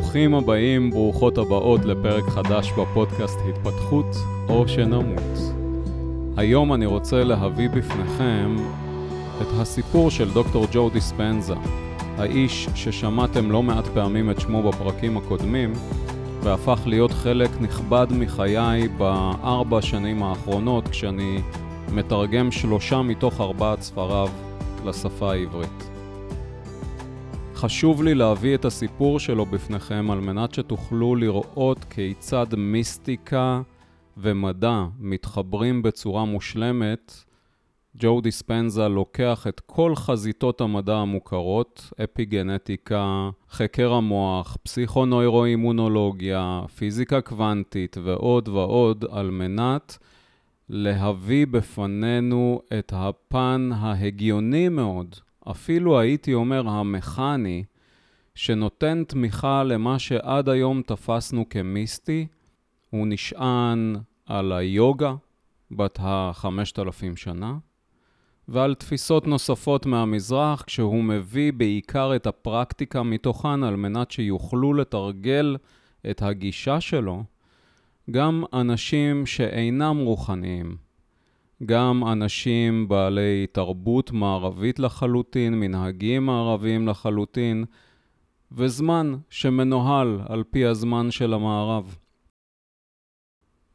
ברוכים הבאים, ברוכות הבאות לפרק חדש בפודקאסט התפתחות או שנמות. היום אני רוצה להביא בפניכם את הסיפור של דוקטור ג'ו דיספנזה, האיש ששמעתם לא מעט פעמים את שמו בפרקים הקודמים, והפך להיות חלק נכבד מחיי בארבע שנים האחרונות, כשאני מתרגם שלושה מתוך ארבעת ספריו לשפה העברית. חשוב לי להביא את הסיפור שלו בפניכם על מנת שתוכלו לראות כיצד מיסטיקה ומדע מתחברים בצורה מושלמת. ג'ו דיספנזה לוקח את כל חזיתות המדע המוכרות, אפיגנטיקה, חקר המוח, פסיכונוירו-אימונולוגיה, פיזיקה קוונטית ועוד ועוד, על מנת להביא בפנינו את הפן ההגיוני מאוד אפילו הייתי אומר המכני, שנותן תמיכה למה שעד היום תפסנו כמיסטי, הוא נשען על היוגה בת החמשת אלפים שנה, ועל תפיסות נוספות מהמזרח, כשהוא מביא בעיקר את הפרקטיקה מתוכן על מנת שיוכלו לתרגל את הגישה שלו, גם אנשים שאינם רוחניים. גם אנשים בעלי תרבות מערבית לחלוטין, מנהגים מערביים לחלוטין, וזמן שמנוהל על פי הזמן של המערב.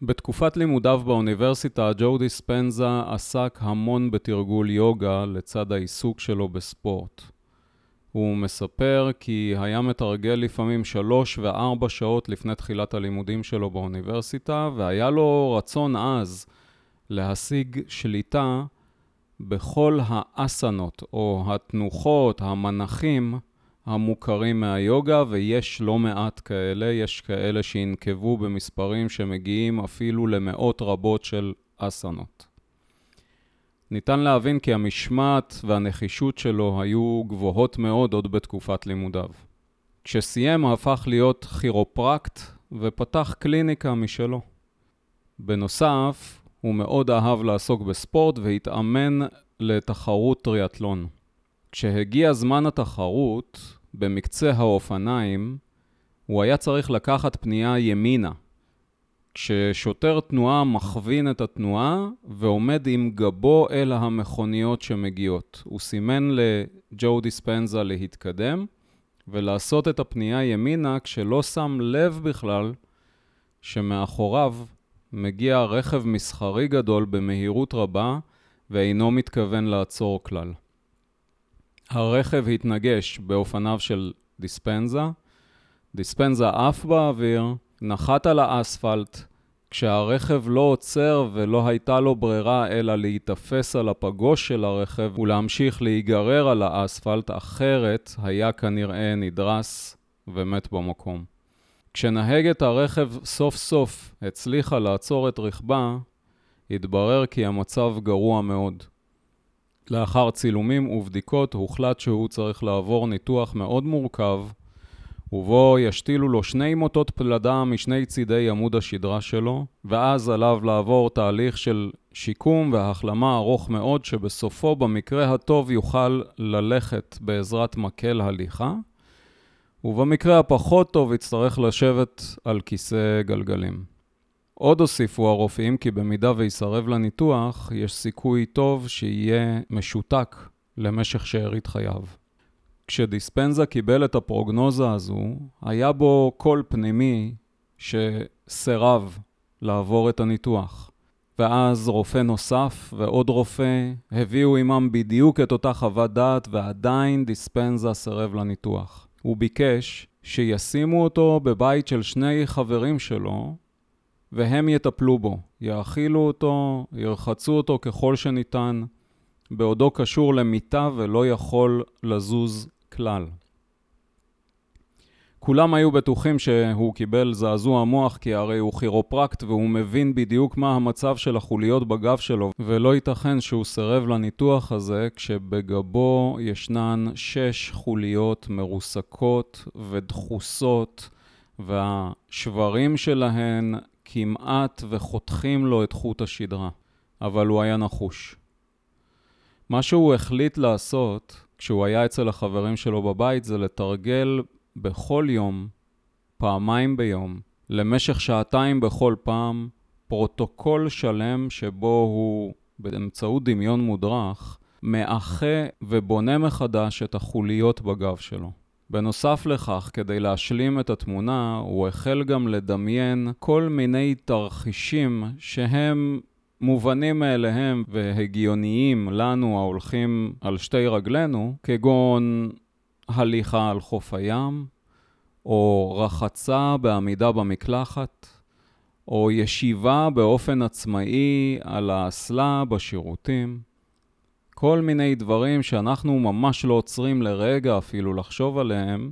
בתקופת לימודיו באוניברסיטה, ג'ו דיספנזה עסק המון בתרגול יוגה לצד העיסוק שלו בספורט. הוא מספר כי היה מתרגל לפעמים שלוש וארבע שעות לפני תחילת הלימודים שלו באוניברסיטה, והיה לו רצון עז להשיג שליטה בכל האסנות או התנוחות, המנחים המוכרים מהיוגה, ויש לא מעט כאלה, יש כאלה שינקבו במספרים שמגיעים אפילו למאות רבות של אסנות. ניתן להבין כי המשמעת והנחישות שלו היו גבוהות מאוד עוד בתקופת לימודיו. כשסיים הפך להיות כירופרקט ופתח קליניקה משלו. בנוסף, הוא מאוד אהב לעסוק בספורט והתאמן לתחרות טריאטלון. כשהגיע זמן התחרות, במקצה האופניים, הוא היה צריך לקחת פנייה ימינה. כששוטר תנועה מכווין את התנועה ועומד עם גבו אל המכוניות שמגיעות. הוא סימן לג'ו דיספנזה להתקדם ולעשות את הפנייה ימינה כשלא שם לב בכלל שמאחוריו מגיע רכב מסחרי גדול במהירות רבה ואינו מתכוון לעצור כלל. הרכב התנגש באופניו של דיספנזה, דיספנזה עף באוויר, נחת על האספלט, כשהרכב לא עוצר ולא הייתה לו ברירה אלא להיתפס על הפגוש של הרכב ולהמשיך להיגרר על האספלט, אחרת היה כנראה נדרס ומת במקום. כשנהגת הרכב סוף סוף הצליחה לעצור את רכבה, התברר כי המצב גרוע מאוד. לאחר צילומים ובדיקות הוחלט שהוא צריך לעבור ניתוח מאוד מורכב, ובו ישתילו לו שני מוטות פלדה משני צידי עמוד השדרה שלו, ואז עליו לעבור תהליך של שיקום והחלמה ארוך מאוד, שבסופו במקרה הטוב יוכל ללכת בעזרת מקל הליכה, ובמקרה הפחות טוב יצטרך לשבת על כיסא גלגלים. עוד הוסיפו הרופאים כי במידה ויסרב לניתוח, יש סיכוי טוב שיהיה משותק למשך שארית חייו. כשדיספנזה קיבל את הפרוגנוזה הזו, היה בו קול פנימי שסירב לעבור את הניתוח. ואז רופא נוסף ועוד רופא הביאו עמם בדיוק את אותה חוות דעת ועדיין דיספנזה סירב לניתוח. הוא ביקש שישימו אותו בבית של שני חברים שלו, והם יטפלו בו, יאכילו אותו, ירחצו אותו ככל שניתן, בעודו קשור למיטה ולא יכול לזוז כלל. כולם היו בטוחים שהוא קיבל זעזוע מוח כי הרי הוא כירופרקט והוא מבין בדיוק מה המצב של החוליות בגב שלו ולא ייתכן שהוא סירב לניתוח הזה כשבגבו ישנן שש חוליות מרוסקות ודחוסות והשברים שלהן כמעט וחותכים לו את חוט השדרה, אבל הוא היה נחוש. מה שהוא החליט לעשות כשהוא היה אצל החברים שלו בבית זה לתרגל בכל יום פעמיים ביום, למשך שעתיים בכל פעם, פרוטוקול שלם שבו הוא, באמצעות דמיון מודרך, מאחה ובונה מחדש את החוליות בגב שלו. בנוסף לכך, כדי להשלים את התמונה, הוא החל גם לדמיין כל מיני תרחישים שהם מובנים מאליהם והגיוניים לנו ההולכים על שתי רגלינו, כגון הליכה על חוף הים, או רחצה בעמידה במקלחת, או ישיבה באופן עצמאי על האסלה בשירותים. כל מיני דברים שאנחנו ממש לא עוצרים לרגע אפילו לחשוב עליהם,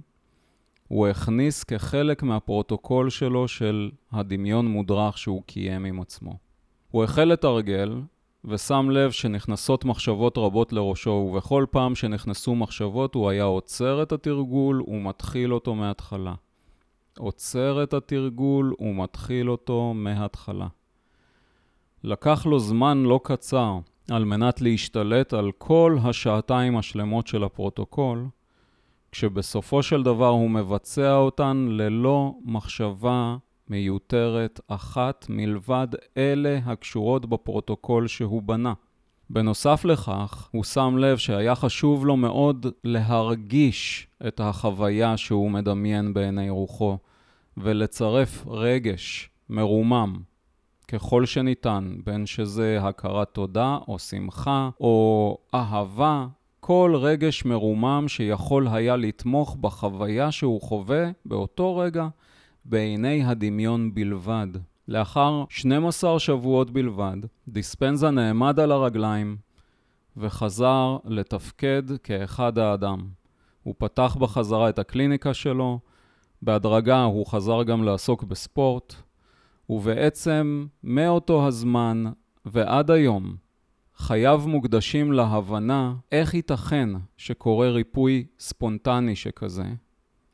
הוא הכניס כחלק מהפרוטוקול שלו של הדמיון מודרך שהוא קיים עם עצמו. הוא החל לתרגל, ושם לב שנכנסות מחשבות רבות לראשו, ובכל פעם שנכנסו מחשבות הוא היה עוצר את התרגול ומתחיל אותו מההתחלה. עוצר את התרגול ומתחיל אותו מההתחלה. לקח לו זמן לא קצר על מנת להשתלט על כל השעתיים השלמות של הפרוטוקול, כשבסופו של דבר הוא מבצע אותן ללא מחשבה מיותרת אחת מלבד אלה הקשורות בפרוטוקול שהוא בנה. בנוסף לכך, הוא שם לב שהיה חשוב לו מאוד להרגיש את החוויה שהוא מדמיין בעיני רוחו, ולצרף רגש מרומם ככל שניתן, בין שזה הכרת תודה או שמחה או אהבה, כל רגש מרומם שיכול היה לתמוך בחוויה שהוא חווה באותו רגע בעיני הדמיון בלבד. לאחר 12 שבועות בלבד, דיספנזה נעמד על הרגליים וחזר לתפקד כאחד האדם. הוא פתח בחזרה את הקליניקה שלו, בהדרגה הוא חזר גם לעסוק בספורט, ובעצם מאותו הזמן ועד היום חייו מוקדשים להבנה איך ייתכן שקורה ריפוי ספונטני שכזה.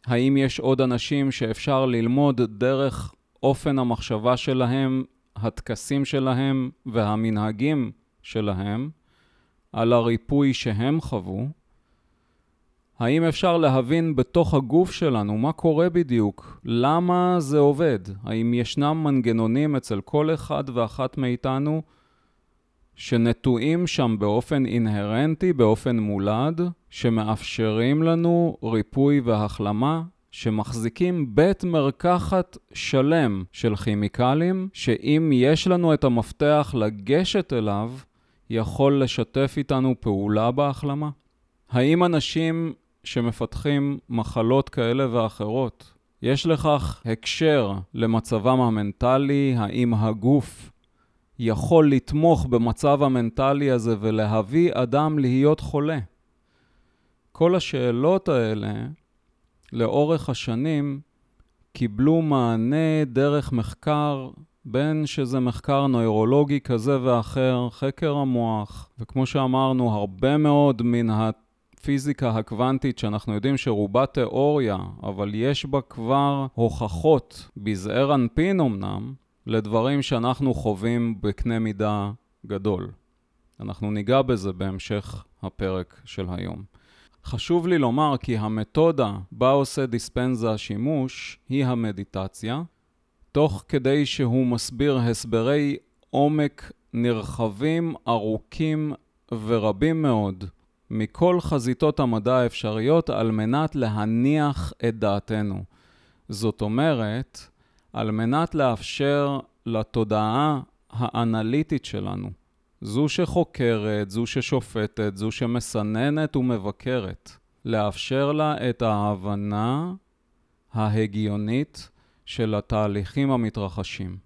האם יש עוד אנשים שאפשר ללמוד דרך אופן המחשבה שלהם, הטקסים שלהם והמנהגים שלהם על הריפוי שהם חוו? האם אפשר להבין בתוך הגוף שלנו מה קורה בדיוק? למה זה עובד? האם ישנם מנגנונים אצל כל אחד ואחת מאיתנו שנטועים שם באופן אינהרנטי, באופן מולד, שמאפשרים לנו ריפוי והחלמה, שמחזיקים בית מרקחת שלם של כימיקלים, שאם יש לנו את המפתח לגשת אליו, יכול לשתף איתנו פעולה בהחלמה? האם אנשים שמפתחים מחלות כאלה ואחרות, יש לכך הקשר למצבם המנטלי, האם הגוף יכול לתמוך במצב המנטלי הזה ולהביא אדם להיות חולה? כל השאלות האלה, לאורך השנים, קיבלו מענה דרך מחקר, בין שזה מחקר נוירולוגי כזה ואחר, חקר המוח, וכמו שאמרנו, הרבה מאוד מן הפיזיקה הקוונטית, שאנחנו יודעים שרובה תיאוריה, אבל יש בה כבר הוכחות, בזעיר אנפין אמנם, לדברים שאנחנו חווים בקנה מידה גדול. אנחנו ניגע בזה בהמשך הפרק של היום. חשוב לי לומר כי המתודה בה עושה דיספנזה שימוש היא המדיטציה, תוך כדי שהוא מסביר הסברי עומק נרחבים, ארוכים ורבים מאוד מכל חזיתות המדע האפשריות על מנת להניח את דעתנו. זאת אומרת, על מנת לאפשר לתודעה האנליטית שלנו, זו שחוקרת, זו ששופטת, זו שמסננת ומבקרת, לאפשר לה את ההבנה ההגיונית של התהליכים המתרחשים.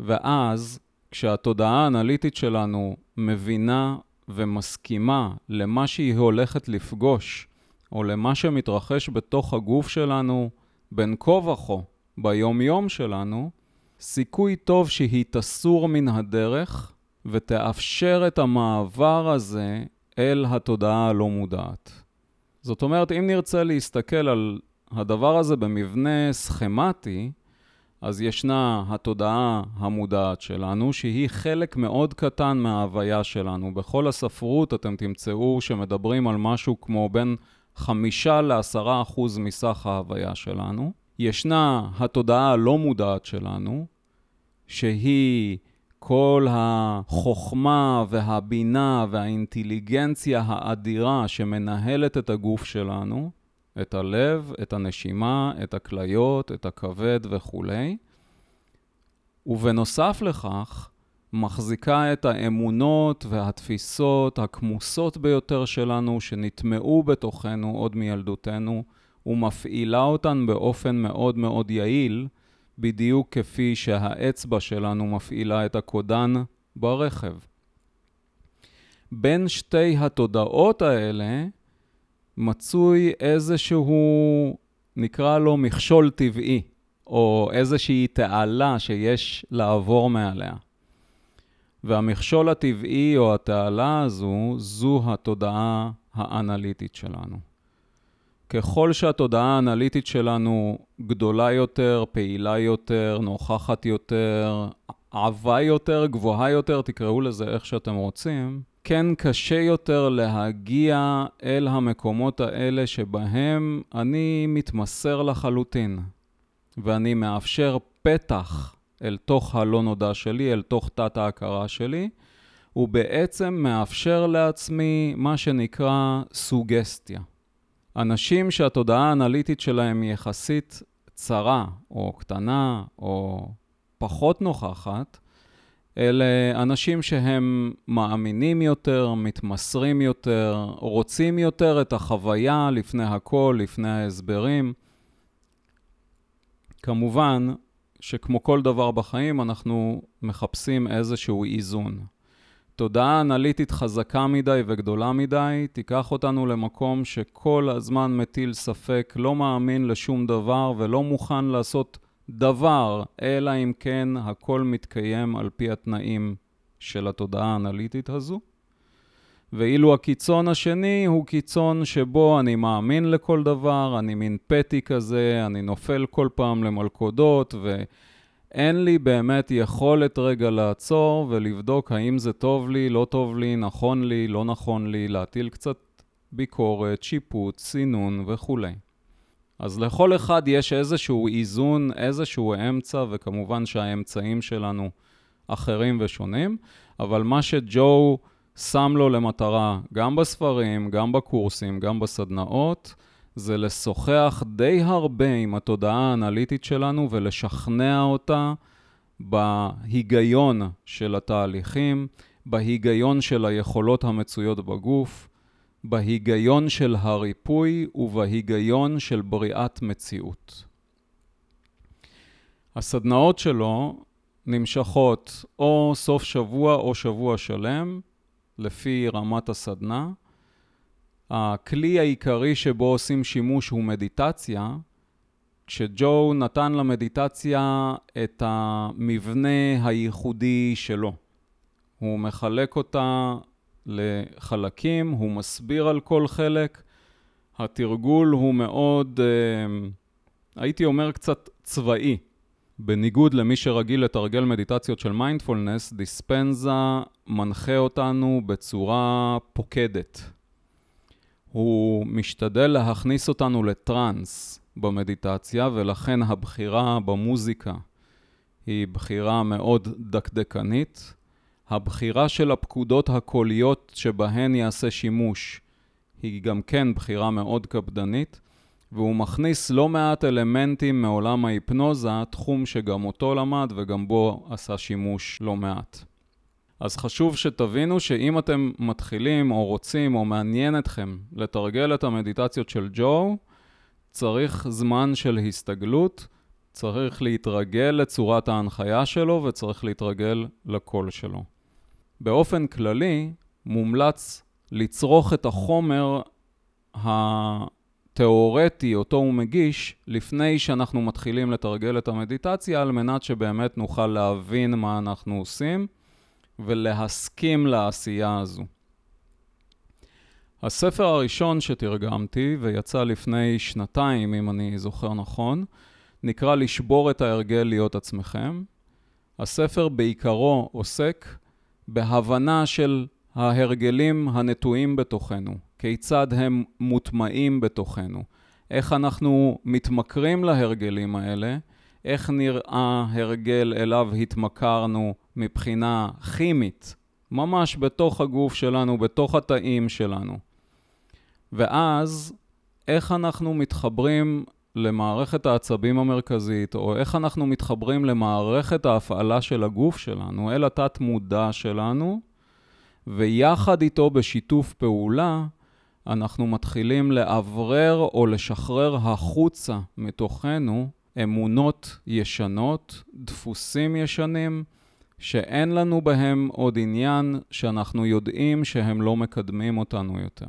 ואז, כשהתודעה האנליטית שלנו מבינה ומסכימה למה שהיא הולכת לפגוש, או למה שמתרחש בתוך הגוף שלנו, בין כה וכה, ביום-יום שלנו, סיכוי טוב שהיא תסור מן הדרך ותאפשר את המעבר הזה אל התודעה הלא מודעת. זאת אומרת, אם נרצה להסתכל על הדבר הזה במבנה סכמטי, אז ישנה התודעה המודעת שלנו, שהיא חלק מאוד קטן מההוויה שלנו. בכל הספרות אתם תמצאו שמדברים על משהו כמו בין חמישה לעשרה אחוז מסך ההוויה שלנו. ישנה התודעה הלא מודעת שלנו, שהיא כל החוכמה והבינה והאינטליגנציה האדירה שמנהלת את הגוף שלנו, את הלב, את הנשימה, את הכליות, את הכבד וכולי. ובנוסף לכך, מחזיקה את האמונות והתפיסות הכמוסות ביותר שלנו, שנטמעו בתוכנו עוד מילדותנו, ומפעילה אותן באופן מאוד מאוד יעיל, בדיוק כפי שהאצבע שלנו מפעילה את הקודן ברכב. בין שתי התודעות האלה מצוי איזשהו, נקרא לו מכשול טבעי, או איזושהי תעלה שיש לעבור מעליה. והמכשול הטבעי או התעלה הזו, זו התודעה האנליטית שלנו. ככל שהתודעה האנליטית שלנו גדולה יותר, פעילה יותר, נוכחת יותר, עבה יותר, גבוהה יותר, תקראו לזה איך שאתם רוצים, כן קשה יותר להגיע אל המקומות האלה שבהם אני מתמסר לחלוטין, ואני מאפשר פתח אל תוך הלא נודע שלי, אל תוך תת ההכרה שלי, ובעצם מאפשר לעצמי מה שנקרא סוגסטיה. אנשים שהתודעה האנליטית שלהם היא יחסית צרה, או קטנה, או פחות נוכחת, אלה אנשים שהם מאמינים יותר, מתמסרים יותר, רוצים יותר את החוויה לפני הכל, לפני ההסברים. כמובן שכמו כל דבר בחיים, אנחנו מחפשים איזשהו איזון. תודעה אנליטית חזקה מדי וגדולה מדי תיקח אותנו למקום שכל הזמן מטיל ספק, לא מאמין לשום דבר ולא מוכן לעשות דבר, אלא אם כן הכל מתקיים על פי התנאים של התודעה האנליטית הזו. ואילו הקיצון השני הוא קיצון שבו אני מאמין לכל דבר, אני מין פטי כזה, אני נופל כל פעם למלכודות, ואין לי באמת יכולת רגע לעצור ולבדוק האם זה טוב לי, לא טוב לי, נכון לי, לא נכון לי, להטיל קצת ביקורת, שיפוט, סינון וכולי. אז לכל אחד יש איזשהו איזון, איזשהו אמצע, וכמובן שהאמצעים שלנו אחרים ושונים, אבל מה שג'ו שם לו למטרה, גם בספרים, גם בקורסים, גם בסדנאות, זה לשוחח די הרבה עם התודעה האנליטית שלנו ולשכנע אותה בהיגיון של התהליכים, בהיגיון של היכולות המצויות בגוף, בהיגיון של הריפוי ובהיגיון של בריאת מציאות. הסדנאות שלו נמשכות או סוף שבוע או שבוע שלם, לפי רמת הסדנה. הכלי העיקרי שבו עושים שימוש הוא מדיטציה. כשג'ו נתן למדיטציה את המבנה הייחודי שלו. הוא מחלק אותה לחלקים, הוא מסביר על כל חלק. התרגול הוא מאוד, אה, הייתי אומר קצת צבאי. בניגוד למי שרגיל לתרגל מדיטציות של מיינדפולנס, דיספנזה מנחה אותנו בצורה פוקדת. הוא משתדל להכניס אותנו לטראנס במדיטציה, ולכן הבחירה במוזיקה היא בחירה מאוד דקדקנית. הבחירה של הפקודות הקוליות שבהן יעשה שימוש היא גם כן בחירה מאוד קפדנית, והוא מכניס לא מעט אלמנטים מעולם ההיפנוזה, תחום שגם אותו למד וגם בו עשה שימוש לא מעט. אז חשוב שתבינו שאם אתם מתחילים או רוצים או מעניין אתכם לתרגל את המדיטציות של ג'ו, צריך זמן של הסתגלות, צריך להתרגל לצורת ההנחיה שלו וצריך להתרגל לקול שלו. באופן כללי, מומלץ לצרוך את החומר התיאורטי אותו הוא מגיש לפני שאנחנו מתחילים לתרגל את המדיטציה על מנת שבאמת נוכל להבין מה אנחנו עושים ולהסכים לעשייה הזו. הספר הראשון שתרגמתי ויצא לפני שנתיים, אם אני זוכר נכון, נקרא לשבור את ההרגל להיות עצמכם. הספר בעיקרו עוסק בהבנה של ההרגלים הנטועים בתוכנו, כיצד הם מוטמעים בתוכנו, איך אנחנו מתמכרים להרגלים האלה, איך נראה הרגל אליו התמכרנו מבחינה כימית, ממש בתוך הגוף שלנו, בתוך התאים שלנו. ואז, איך אנחנו מתחברים למערכת העצבים המרכזית, או איך אנחנו מתחברים למערכת ההפעלה של הגוף שלנו, אל התת-מודע שלנו, ויחד איתו בשיתוף פעולה, אנחנו מתחילים לאוורר או לשחרר החוצה מתוכנו אמונות ישנות, דפוסים ישנים, שאין לנו בהם עוד עניין, שאנחנו יודעים שהם לא מקדמים אותנו יותר.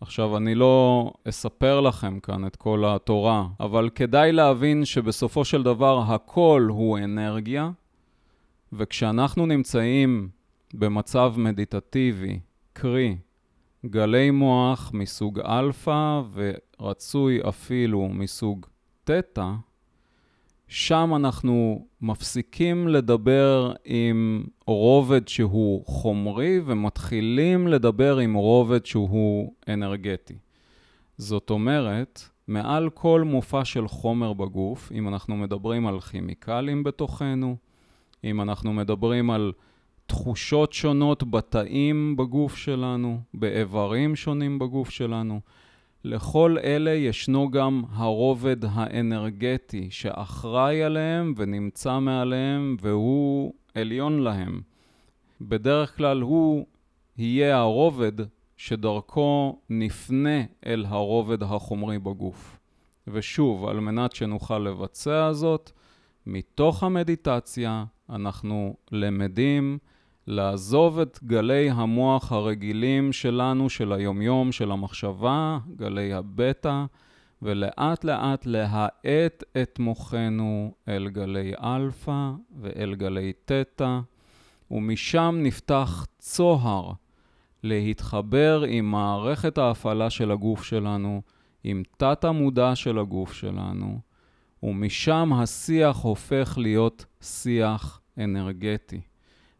עכשיו, אני לא אספר לכם כאן את כל התורה, אבל כדאי להבין שבסופו של דבר הכל הוא אנרגיה, וכשאנחנו נמצאים במצב מדיטטיבי, קרי, גלי מוח מסוג אלפא ורצוי אפילו מסוג תטא, שם אנחנו מפסיקים לדבר עם רובד שהוא חומרי ומתחילים לדבר עם רובד שהוא אנרגטי. זאת אומרת, מעל כל מופע של חומר בגוף, אם אנחנו מדברים על כימיקלים בתוכנו, אם אנחנו מדברים על תחושות שונות בתאים בגוף שלנו, באיברים שונים בגוף שלנו, לכל אלה ישנו גם הרובד האנרגטי שאחראי עליהם ונמצא מעליהם והוא עליון להם. בדרך כלל הוא יהיה הרובד שדרכו נפנה אל הרובד החומרי בגוף. ושוב, על מנת שנוכל לבצע זאת, מתוך המדיטציה אנחנו למדים לעזוב את גלי המוח הרגילים שלנו, של היומיום, של המחשבה, גלי הבטא, ולאט לאט להאט את מוחנו אל גלי אלפא ואל גלי תטא, ומשם נפתח צוהר להתחבר עם מערכת ההפעלה של הגוף שלנו, עם תת המודע של הגוף שלנו, ומשם השיח הופך להיות שיח אנרגטי.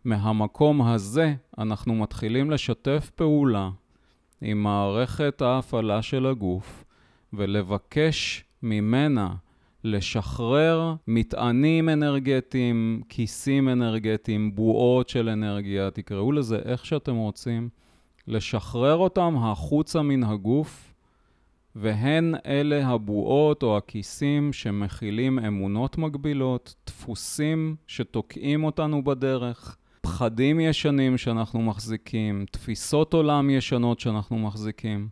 מהמקום הזה אנחנו מתחילים לשתף פעולה עם מערכת ההפעלה של הגוף ולבקש ממנה לשחרר מטענים אנרגטיים, כיסים אנרגטיים, בועות של אנרגיה, תקראו לזה איך שאתם רוצים, לשחרר אותם החוצה מן הגוף, והן אלה הבועות או הכיסים שמכילים אמונות מגבילות, דפוסים שתוקעים אותנו בדרך, פחדים ישנים שאנחנו מחזיקים, תפיסות עולם ישנות שאנחנו מחזיקים.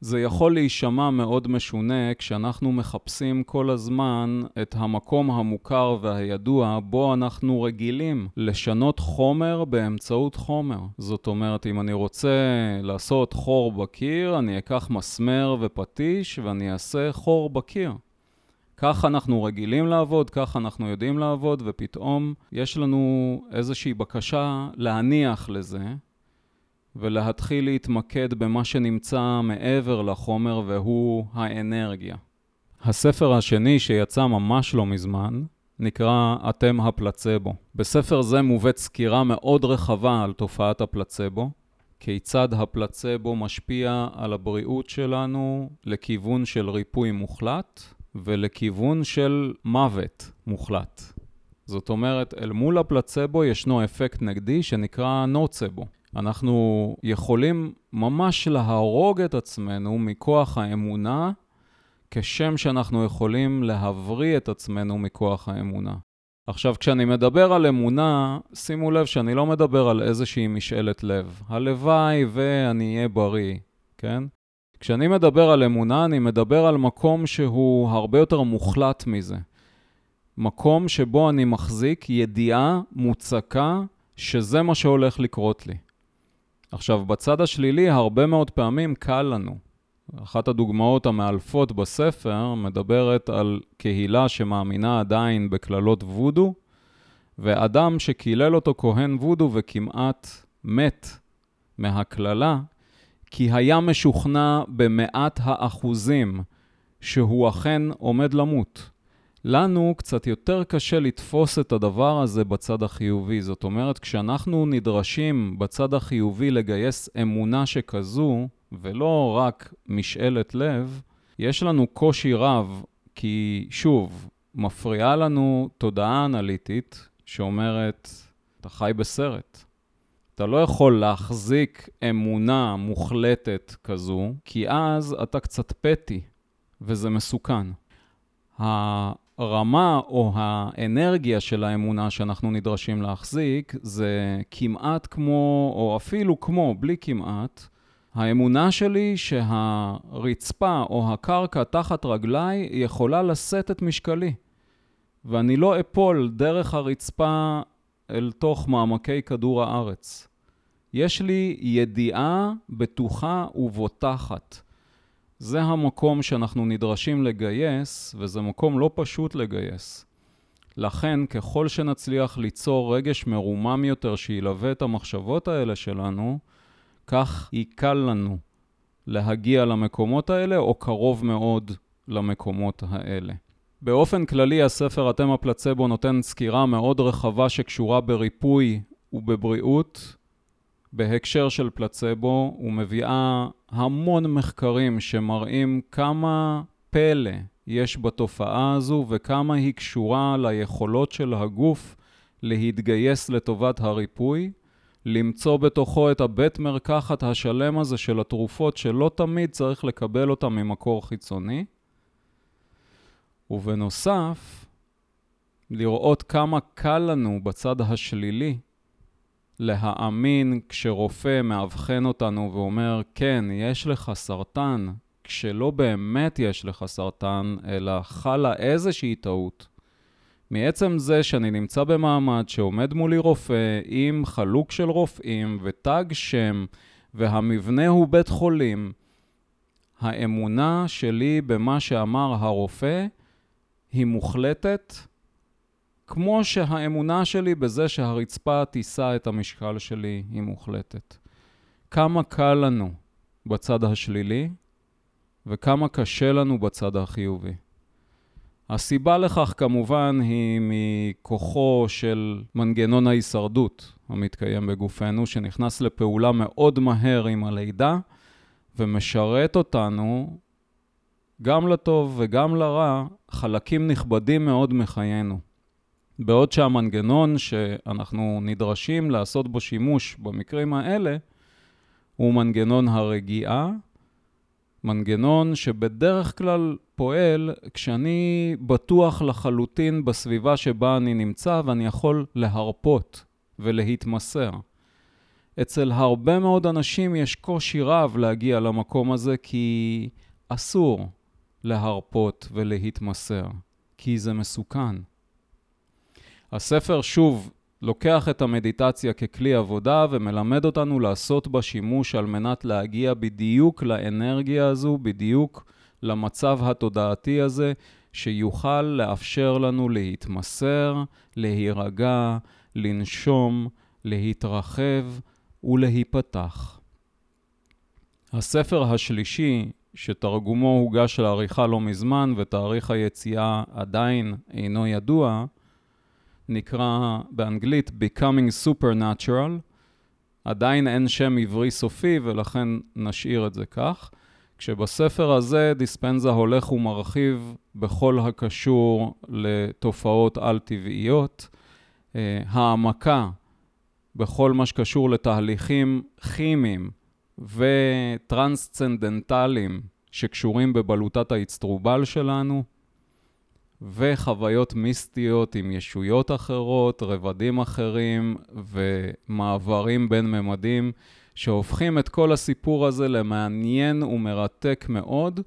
זה יכול להישמע מאוד משונה כשאנחנו מחפשים כל הזמן את המקום המוכר והידוע בו אנחנו רגילים לשנות חומר באמצעות חומר. זאת אומרת, אם אני רוצה לעשות חור בקיר, אני אקח מסמר ופטיש ואני אעשה חור בקיר. כך אנחנו רגילים לעבוד, כך אנחנו יודעים לעבוד, ופתאום יש לנו איזושהי בקשה להניח לזה, ולהתחיל להתמקד במה שנמצא מעבר לחומר, והוא האנרגיה. הספר השני שיצא ממש לא מזמן, נקרא אתם הפלצבו. בספר זה מובאת סקירה מאוד רחבה על תופעת הפלצבו, כיצד הפלצבו משפיע על הבריאות שלנו לכיוון של ריפוי מוחלט, ולכיוון של מוות מוחלט. זאת אומרת, אל מול הפלצבו ישנו אפקט נגדי שנקרא נוצבו. אנחנו יכולים ממש להרוג את עצמנו מכוח האמונה, כשם שאנחנו יכולים להבריא את עצמנו מכוח האמונה. עכשיו, כשאני מדבר על אמונה, שימו לב שאני לא מדבר על איזושהי משאלת לב. הלוואי ואני אהיה בריא, כן? כשאני מדבר על אמונה, אני מדבר על מקום שהוא הרבה יותר מוחלט מזה. מקום שבו אני מחזיק ידיעה מוצקה שזה מה שהולך לקרות לי. עכשיו, בצד השלילי, הרבה מאוד פעמים קל לנו. אחת הדוגמאות המאלפות בספר מדברת על קהילה שמאמינה עדיין בקללות וודו, ואדם שקילל אותו כהן וודו וכמעט מת מהקללה, כי היה משוכנע במאת האחוזים שהוא אכן עומד למות. לנו קצת יותר קשה לתפוס את הדבר הזה בצד החיובי. זאת אומרת, כשאנחנו נדרשים בצד החיובי לגייס אמונה שכזו, ולא רק משאלת לב, יש לנו קושי רב, כי שוב, מפריעה לנו תודעה אנליטית שאומרת, אתה חי בסרט. אתה לא יכול להחזיק אמונה מוחלטת כזו, כי אז אתה קצת פטי, וזה מסוכן. הרמה או האנרגיה של האמונה שאנחנו נדרשים להחזיק זה כמעט כמו, או אפילו כמו, בלי כמעט, האמונה שלי שהרצפה או הקרקע תחת רגליי יכולה לשאת את משקלי, ואני לא אפול דרך הרצפה אל תוך מעמקי כדור הארץ. יש לי ידיעה בטוחה ובוטחת. זה המקום שאנחנו נדרשים לגייס, וזה מקום לא פשוט לגייס. לכן, ככל שנצליח ליצור רגש מרומם יותר שילווה את המחשבות האלה שלנו, כך יקל לנו להגיע למקומות האלה, או קרוב מאוד למקומות האלה. באופן כללי, הספר אתם הפלצבו נותן סקירה מאוד רחבה שקשורה בריפוי ובבריאות. בהקשר של פלצבו, ומביאה המון מחקרים שמראים כמה פלא יש בתופעה הזו וכמה היא קשורה ליכולות של הגוף להתגייס לטובת הריפוי. למצוא בתוכו את הבית מרקחת השלם הזה של התרופות שלא תמיד צריך לקבל אותם ממקור חיצוני. ובנוסף, לראות כמה קל לנו בצד השלילי להאמין כשרופא מאבחן אותנו ואומר, כן, יש לך סרטן, כשלא באמת יש לך סרטן, אלא חלה איזושהי טעות. מעצם זה שאני נמצא במעמד שעומד מולי רופא עם חלוק של רופאים ותג שם והמבנה הוא בית חולים, האמונה שלי במה שאמר הרופא היא מוחלטת, כמו שהאמונה שלי בזה שהרצפה תישא את המשקל שלי היא מוחלטת. כמה קל לנו בצד השלילי וכמה קשה לנו בצד החיובי. הסיבה לכך כמובן היא מכוחו של מנגנון ההישרדות המתקיים בגופנו, שנכנס לפעולה מאוד מהר עם הלידה ומשרת אותנו, גם לטוב וגם לרע, חלקים נכבדים מאוד מחיינו. בעוד שהמנגנון שאנחנו נדרשים לעשות בו שימוש במקרים האלה, הוא מנגנון הרגיעה, מנגנון שבדרך כלל פועל כשאני בטוח לחלוטין בסביבה שבה אני נמצא ואני יכול להרפות ולהתמסר. אצל הרבה מאוד אנשים יש קושי רב להגיע למקום הזה כי אסור להרפות ולהתמסר, כי זה מסוכן. הספר שוב לוקח את המדיטציה ככלי עבודה ומלמד אותנו לעשות בה שימוש על מנת להגיע בדיוק לאנרגיה הזו, בדיוק למצב התודעתי הזה, שיוכל לאפשר לנו להתמסר, להירגע, לנשום, להתרחב ולהיפתח. הספר השלישי, שתרגומו הוגש לעריכה לא מזמן ותאריך היציאה עדיין אינו ידוע, נקרא באנגלית Becoming Supernatural. עדיין אין שם עברי סופי ולכן נשאיר את זה כך. כשבספר הזה דיספנזה הולך ומרחיב בכל הקשור לתופעות על-טבעיות, אה, העמקה בכל מה שקשור לתהליכים כימיים וטרנסצנדנטליים שקשורים בבלוטת האצטרובל שלנו, וחוויות מיסטיות עם ישויות אחרות, רבדים אחרים ומעברים בין ממדים, שהופכים את כל הסיפור הזה למעניין ומרתק מאוד.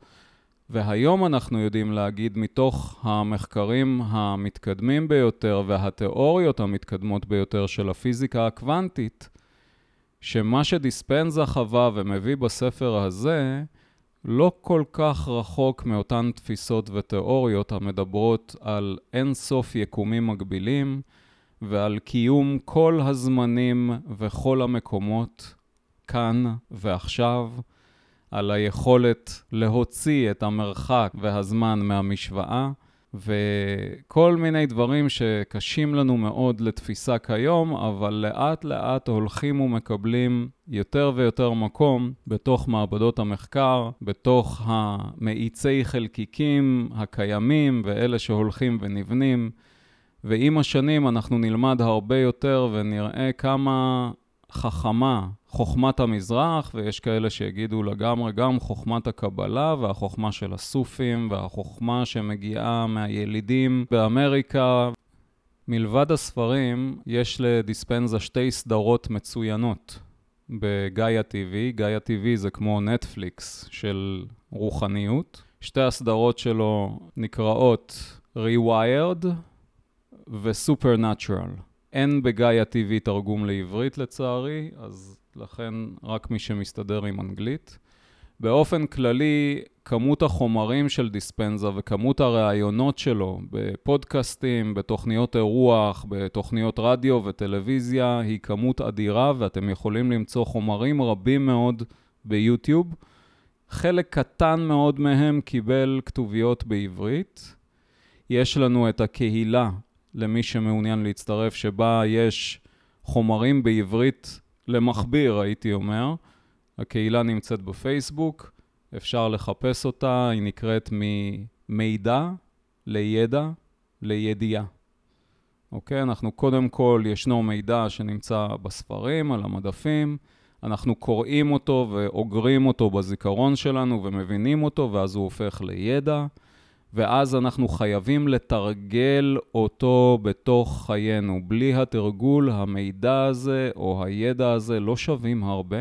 והיום אנחנו יודעים להגיד מתוך המחקרים המתקדמים ביותר והתיאוריות המתקדמות ביותר של הפיזיקה הקוונטית, שמה שדיספנזה חווה ומביא בספר הזה, לא כל כך רחוק מאותן תפיסות ותיאוריות המדברות על אין סוף יקומים מקבילים ועל קיום כל הזמנים וכל המקומות כאן ועכשיו, על היכולת להוציא את המרחק והזמן מהמשוואה וכל מיני דברים שקשים לנו מאוד לתפיסה כיום, אבל לאט לאט הולכים ומקבלים יותר ויותר מקום בתוך מעבדות המחקר, בתוך המאיצי חלקיקים הקיימים ואלה שהולכים ונבנים. ועם השנים אנחנו נלמד הרבה יותר ונראה כמה חכמה חוכמת המזרח, ויש כאלה שיגידו לגמרי גם חוכמת הקבלה והחוכמה של הסופים והחוכמה שמגיעה מהילידים באמריקה. מלבד הספרים, יש לדיספנזה שתי סדרות מצוינות בגאיה TV. גאיה TV זה כמו נטפליקס של רוחניות. שתי הסדרות שלו נקראות Rewired ו-Supernatural. אין בגאיה TV תרגום לעברית לצערי, אז לכן רק מי שמסתדר עם אנגלית. באופן כללי, כמות החומרים של דיספנזה וכמות הראיונות שלו בפודקאסטים, בתוכניות אירוח, בתוכניות רדיו וטלוויזיה היא כמות אדירה ואתם יכולים למצוא חומרים רבים מאוד ביוטיוב. חלק קטן מאוד מהם קיבל כתוביות בעברית. יש לנו את הקהילה למי שמעוניין להצטרף, שבה יש חומרים בעברית למכביר, הייתי אומר. הקהילה נמצאת בפייסבוק, אפשר לחפש אותה, היא נקראת ממידע לידע לידיעה. אוקיי? אנחנו קודם כל, ישנו מידע שנמצא בספרים, על המדפים, אנחנו קוראים אותו ואוגרים אותו בזיכרון שלנו ומבינים אותו, ואז הוא הופך לידע. ואז אנחנו חייבים לתרגל אותו בתוך חיינו. בלי התרגול, המידע הזה או הידע הזה לא שווים הרבה,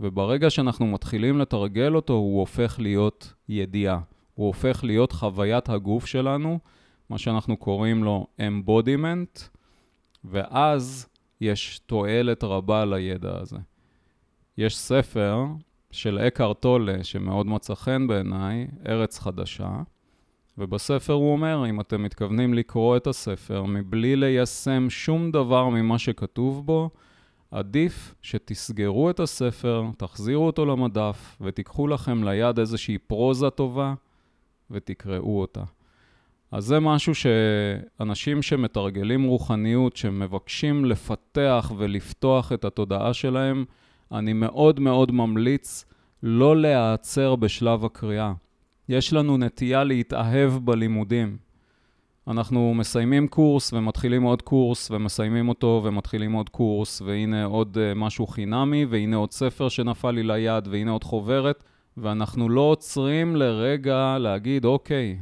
וברגע שאנחנו מתחילים לתרגל אותו, הוא הופך להיות ידיעה. הוא הופך להיות חוויית הגוף שלנו, מה שאנחנו קוראים לו embodiment, ואז יש תועלת רבה לידע הזה. יש ספר של אקהרט טולה, שמאוד מצא חן בעיניי, ארץ חדשה, ובספר הוא אומר, אם אתם מתכוונים לקרוא את הספר מבלי ליישם שום דבר ממה שכתוב בו, עדיף שתסגרו את הספר, תחזירו אותו למדף ותיקחו לכם ליד איזושהי פרוזה טובה ותקראו אותה. אז זה משהו שאנשים שמתרגלים רוחניות, שמבקשים לפתח ולפתוח את התודעה שלהם, אני מאוד מאוד ממליץ לא להיעצר בשלב הקריאה. יש לנו נטייה להתאהב בלימודים. אנחנו מסיימים קורס ומתחילים עוד קורס ומסיימים אותו ומתחילים עוד קורס והנה עוד uh, משהו חינמי והנה עוד ספר שנפל לי ליד והנה עוד חוברת ואנחנו לא עוצרים לרגע להגיד אוקיי,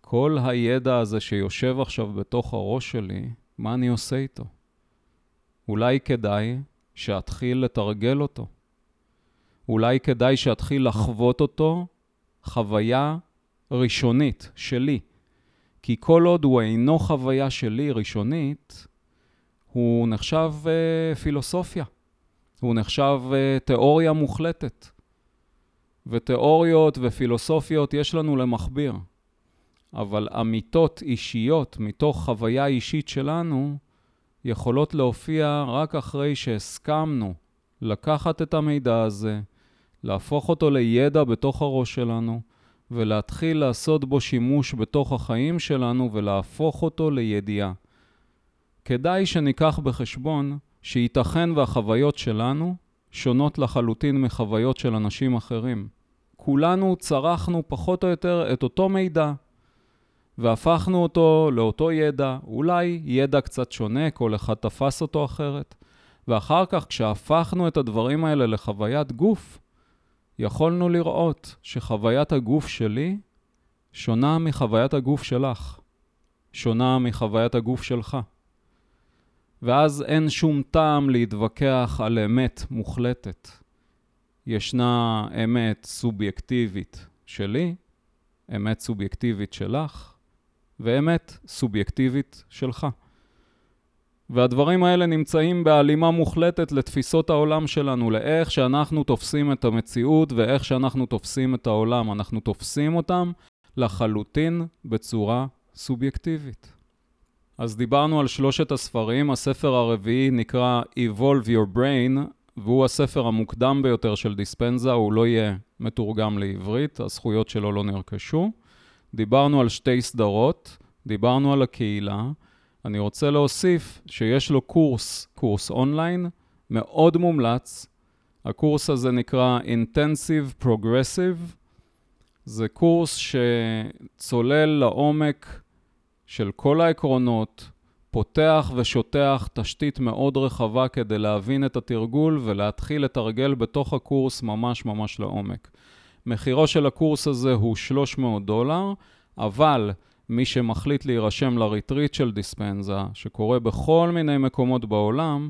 כל הידע הזה שיושב עכשיו בתוך הראש שלי, מה אני עושה איתו? אולי כדאי שאתחיל לתרגל אותו. אולי כדאי שאתחיל לחוות אותו חוויה ראשונית שלי. כי כל עוד הוא אינו חוויה שלי ראשונית, הוא נחשב uh, פילוסופיה. הוא נחשב uh, תיאוריה מוחלטת. ותיאוריות ופילוסופיות יש לנו למכביר. אבל אמיתות אישיות מתוך חוויה אישית שלנו יכולות להופיע רק אחרי שהסכמנו לקחת את המידע הזה, להפוך אותו לידע בתוך הראש שלנו, ולהתחיל לעשות בו שימוש בתוך החיים שלנו ולהפוך אותו לידיעה. כדאי שניקח בחשבון שייתכן והחוויות שלנו שונות לחלוטין מחוויות של אנשים אחרים. כולנו צרכנו פחות או יותר את אותו מידע, והפכנו אותו לאותו ידע, אולי ידע קצת שונה, כל אחד תפס אותו אחרת. ואחר כך, כשהפכנו את הדברים האלה לחוויית גוף, יכולנו לראות שחוויית הגוף שלי שונה מחוויית הגוף שלך, שונה מחוויית הגוף שלך. ואז אין שום טעם להתווכח על אמת מוחלטת. ישנה אמת סובייקטיבית שלי, אמת סובייקטיבית שלך, ואמת סובייקטיבית שלך. והדברים האלה נמצאים בהלימה מוחלטת לתפיסות העולם שלנו, לאיך שאנחנו תופסים את המציאות ואיך שאנחנו תופסים את העולם. אנחנו תופסים אותם לחלוטין בצורה סובייקטיבית. אז דיברנו על שלושת הספרים, הספר הרביעי נקרא Evolve Your Brain, והוא הספר המוקדם ביותר של דיספנזה, הוא לא יהיה מתורגם לעברית, הזכויות שלו לא נרכשו. דיברנו על שתי סדרות, דיברנו על הקהילה. אני רוצה להוסיף שיש לו קורס, קורס אונליין, מאוד מומלץ. הקורס הזה נקרא Intensive Progressive. זה קורס שצולל לעומק של כל העקרונות, פותח ושוטח תשתית מאוד רחבה כדי להבין את התרגול ולהתחיל לתרגל בתוך הקורס ממש ממש לעומק. מחירו של הקורס הזה הוא 300 דולר, אבל מי שמחליט להירשם ל retreat של דיספנזה, שקורה בכל מיני מקומות בעולם,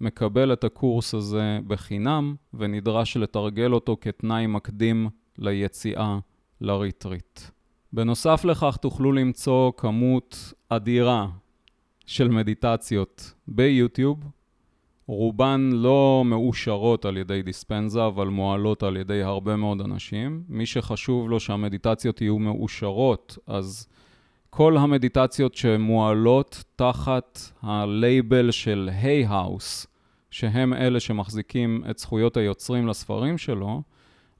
מקבל את הקורס הזה בחינם ונדרש לתרגל אותו כתנאי מקדים ליציאה ל retreat. בנוסף לכך תוכלו למצוא כמות אדירה של מדיטציות ביוטיוב. רובן לא מאושרות על ידי דיספנזה, אבל מועלות על ידי הרבה מאוד אנשים. מי שחשוב לו שהמדיטציות יהיו מאושרות, אז כל המדיטציות שמועלות תחת הלייבל של Hay House, שהם אלה שמחזיקים את זכויות היוצרים לספרים שלו,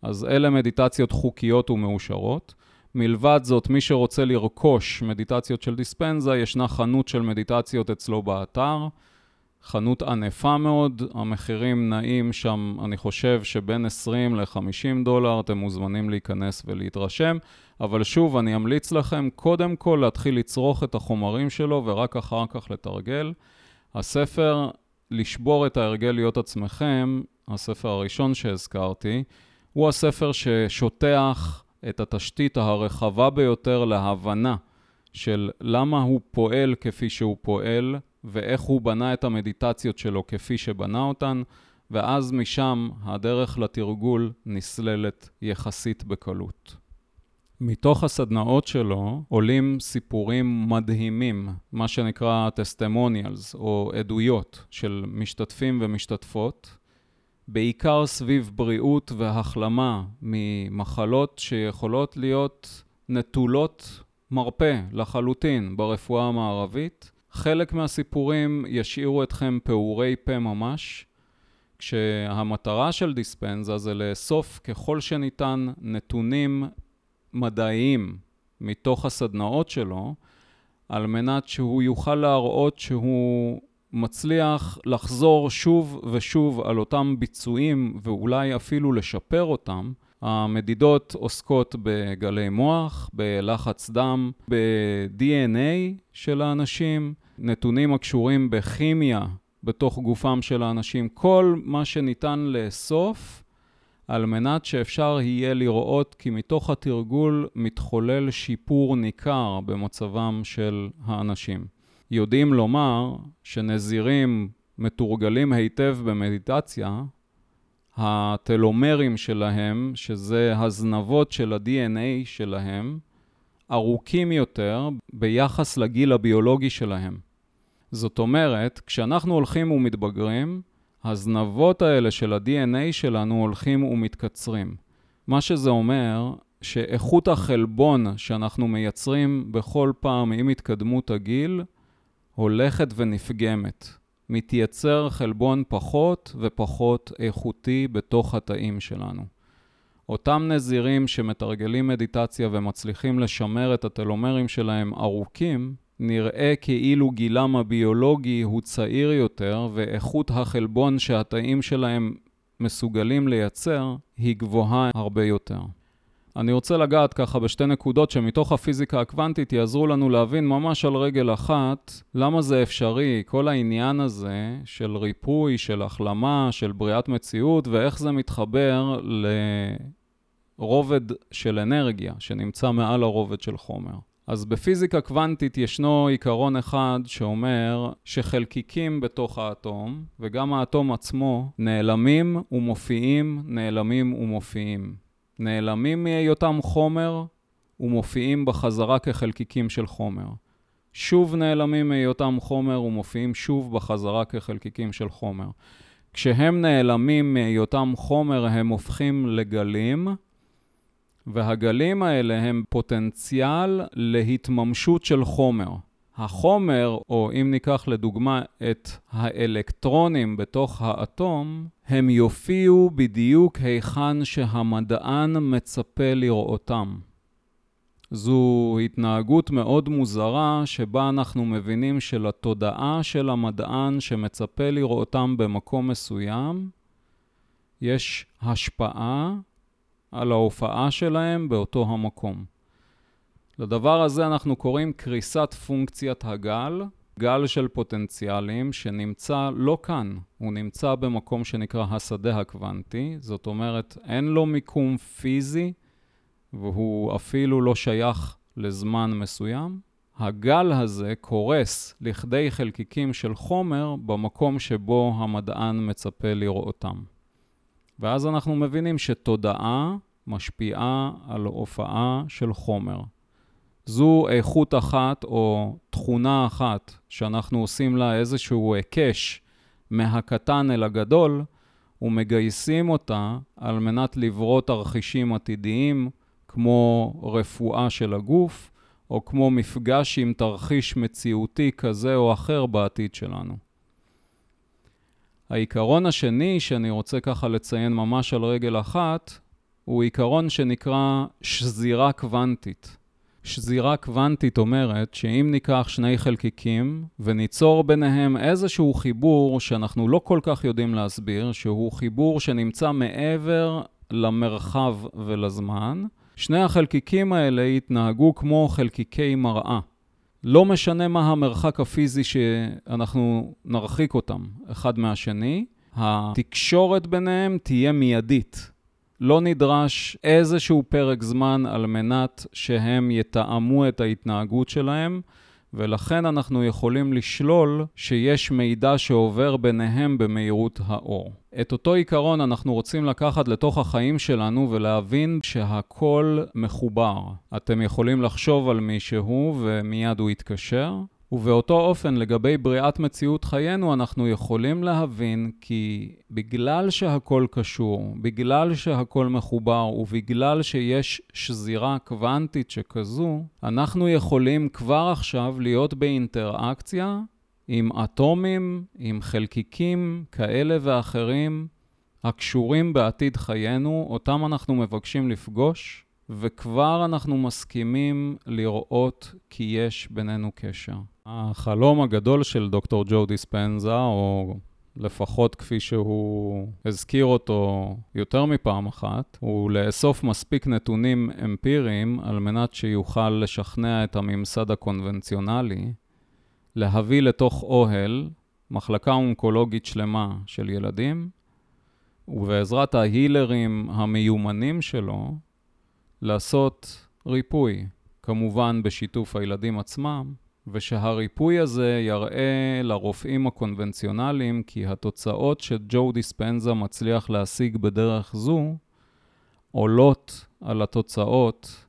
אז אלה מדיטציות חוקיות ומאושרות. מלבד זאת, מי שרוצה לרכוש מדיטציות של דיספנזה, ישנה חנות של מדיטציות אצלו באתר. חנות ענפה מאוד, המחירים נעים שם, אני חושב שבין 20 ל-50 דולר, אתם מוזמנים להיכנס ולהתרשם. אבל שוב, אני אמליץ לכם קודם כל להתחיל לצרוך את החומרים שלו ורק אחר כך לתרגל. הספר, לשבור את ההרגל להיות עצמכם, הספר הראשון שהזכרתי, הוא הספר ששוטח את התשתית הרחבה ביותר להבנה של למה הוא פועל כפי שהוא פועל ואיך הוא בנה את המדיטציות שלו כפי שבנה אותן, ואז משם הדרך לתרגול נסללת יחסית בקלות. מתוך הסדנאות שלו עולים סיפורים מדהימים, מה שנקרא טסטמוניאלס, או עדויות של משתתפים ומשתתפות, בעיקר סביב בריאות והחלמה ממחלות שיכולות להיות נטולות מרפא לחלוטין ברפואה המערבית. חלק מהסיפורים ישאירו אתכם פעורי פה ממש, כשהמטרה של דיספנזה זה לאסוף ככל שניתן נתונים מדעיים מתוך הסדנאות שלו, על מנת שהוא יוכל להראות שהוא מצליח לחזור שוב ושוב על אותם ביצועים ואולי אפילו לשפר אותם. המדידות עוסקות בגלי מוח, בלחץ דם, ב-DNA של האנשים, נתונים הקשורים בכימיה בתוך גופם של האנשים, כל מה שניתן לאסוף על מנת שאפשר יהיה לראות כי מתוך התרגול מתחולל שיפור ניכר במצבם של האנשים. יודעים לומר שנזירים מתורגלים היטב במדיטציה, הטלומרים שלהם, שזה הזנבות של ה-DNA שלהם, ארוכים יותר ביחס לגיל הביולוגי שלהם. זאת אומרת, כשאנחנו הולכים ומתבגרים, הזנבות האלה של ה-DNA שלנו הולכים ומתקצרים. מה שזה אומר, שאיכות החלבון שאנחנו מייצרים בכל פעם עם התקדמות הגיל, הולכת ונפגמת. מתייצר חלבון פחות ופחות איכותי בתוך התאים שלנו. אותם נזירים שמתרגלים מדיטציה ומצליחים לשמר את הטלומרים שלהם ארוכים, נראה כאילו גילם הביולוגי הוא צעיר יותר ואיכות החלבון שהתאים שלהם מסוגלים לייצר היא גבוהה הרבה יותר. אני רוצה לגעת ככה בשתי נקודות שמתוך הפיזיקה הקוונטית יעזרו לנו להבין ממש על רגל אחת למה זה אפשרי, כל העניין הזה של ריפוי, של החלמה, של בריאת מציאות ואיך זה מתחבר לרובד של אנרגיה שנמצא מעל הרובד של חומר. אז בפיזיקה קוונטית ישנו עיקרון אחד שאומר שחלקיקים בתוך האטום, וגם האטום עצמו, נעלמים ומופיעים, נעלמים ומופיעים. נעלמים מהיותם חומר ומופיעים בחזרה כחלקיקים של חומר. שוב נעלמים מהיותם חומר ומופיעים שוב בחזרה כחלקיקים של חומר. כשהם נעלמים מהיותם חומר הם הופכים לגלים, והגלים האלה הם פוטנציאל להתממשות של חומר. החומר, או אם ניקח לדוגמה את האלקטרונים בתוך האטום, הם יופיעו בדיוק היכן שהמדען מצפה לראותם. זו התנהגות מאוד מוזרה שבה אנחנו מבינים שלתודעה של המדען שמצפה לראותם במקום מסוים, יש השפעה על ההופעה שלהם באותו המקום. לדבר הזה אנחנו קוראים קריסת פונקציית הגל, גל של פוטנציאלים שנמצא לא כאן, הוא נמצא במקום שנקרא השדה הקוונטי, זאת אומרת אין לו מיקום פיזי והוא אפילו לא שייך לזמן מסוים. הגל הזה קורס לכדי חלקיקים של חומר במקום שבו המדען מצפה לראותם. ואז אנחנו מבינים שתודעה משפיעה על הופעה של חומר. זו איכות אחת או תכונה אחת שאנחנו עושים לה איזשהו היקש מהקטן אל הגדול ומגייסים אותה על מנת לברוא תרחישים עתידיים כמו רפואה של הגוף או כמו מפגש עם תרחיש מציאותי כזה או אחר בעתיד שלנו. העיקרון השני שאני רוצה ככה לציין ממש על רגל אחת הוא עיקרון שנקרא שזירה קוונטית. שזירה קוונטית אומרת שאם ניקח שני חלקיקים וניצור ביניהם איזשהו חיבור שאנחנו לא כל כך יודעים להסביר, שהוא חיבור שנמצא מעבר למרחב ולזמן, שני החלקיקים האלה יתנהגו כמו חלקיקי מראה. לא משנה מה המרחק הפיזי שאנחנו נרחיק אותם אחד מהשני, התקשורת ביניהם תהיה מיידית. לא נדרש איזשהו פרק זמן על מנת שהם יתאמו את ההתנהגות שלהם, ולכן אנחנו יכולים לשלול שיש מידע שעובר ביניהם במהירות האור. את אותו עיקרון אנחנו רוצים לקחת לתוך החיים שלנו ולהבין שהכל מחובר. אתם יכולים לחשוב על מישהו ומיד הוא יתקשר, ובאותו אופן, לגבי בריאת מציאות חיינו, אנחנו יכולים להבין כי בגלל שהכל קשור, בגלל שהכל מחובר ובגלל שיש שזירה קוונטית שכזו, אנחנו יכולים כבר עכשיו להיות באינטראקציה עם אטומים, עם חלקיקים כאלה ואחרים הקשורים בעתיד חיינו, אותם אנחנו מבקשים לפגוש, וכבר אנחנו מסכימים לראות כי יש בינינו קשר. החלום הגדול של דוקטור ג'ו דיספנזה, או לפחות כפי שהוא הזכיר אותו יותר מפעם אחת, הוא לאסוף מספיק נתונים אמפיריים על מנת שיוכל לשכנע את הממסד הקונבנציונלי להביא לתוך אוהל מחלקה אונקולוגית שלמה של ילדים, ובעזרת ההילרים המיומנים שלו, לעשות ריפוי, כמובן בשיתוף הילדים עצמם, ושהריפוי הזה יראה לרופאים הקונבנציונליים כי התוצאות שג'ו דיספנזה מצליח להשיג בדרך זו עולות על התוצאות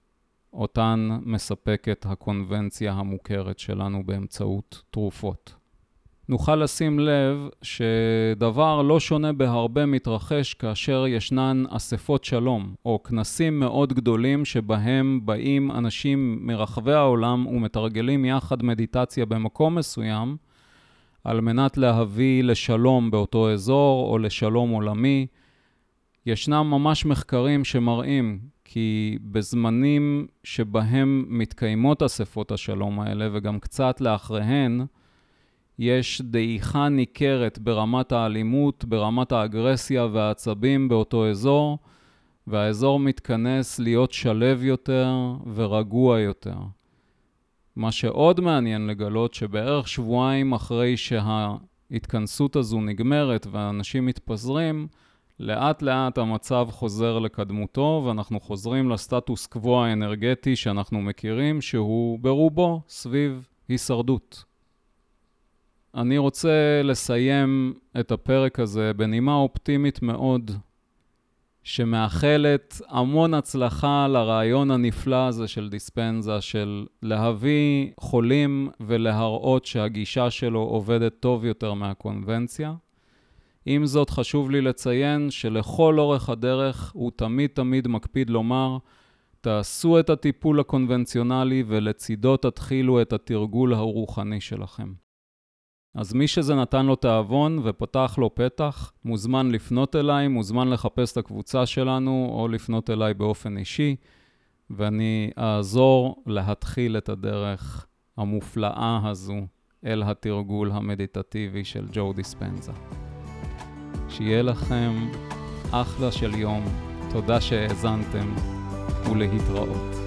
אותן מספקת הקונבנציה המוכרת שלנו באמצעות תרופות. נוכל לשים לב שדבר לא שונה בהרבה מתרחש כאשר ישנן אספות שלום, או כנסים מאוד גדולים שבהם באים אנשים מרחבי העולם ומתרגלים יחד מדיטציה במקום מסוים, על מנת להביא לשלום באותו אזור או לשלום עולמי. ישנם ממש מחקרים שמראים כי בזמנים שבהם מתקיימות אספות השלום האלה, וגם קצת לאחריהן, יש דעיכה ניכרת ברמת האלימות, ברמת האגרסיה והעצבים באותו אזור, והאזור מתכנס להיות שלב יותר ורגוע יותר. מה שעוד מעניין לגלות, שבערך שבועיים אחרי שההתכנסות הזו נגמרת והאנשים מתפזרים, לאט לאט המצב חוזר לקדמותו ואנחנו חוזרים לסטטוס קוו האנרגטי שאנחנו מכירים, שהוא ברובו סביב הישרדות. אני רוצה לסיים את הפרק הזה בנימה אופטימית מאוד, שמאחלת המון הצלחה לרעיון הנפלא הזה של דיספנזה, של להביא חולים ולהראות שהגישה שלו עובדת טוב יותר מהקונבנציה. עם זאת, חשוב לי לציין שלכל אורך הדרך הוא תמיד תמיד מקפיד לומר, תעשו את הטיפול הקונבנציונלי ולצידו תתחילו את התרגול הרוחני שלכם. אז מי שזה נתן לו תיאבון ופתח לו פתח, מוזמן לפנות אליי, מוזמן לחפש את הקבוצה שלנו, או לפנות אליי באופן אישי, ואני אעזור להתחיל את הדרך המופלאה הזו אל התרגול המדיטטיבי של ג'ו דיספנזה. שיהיה לכם אחלה של יום, תודה שהאזנתם, ולהתראות.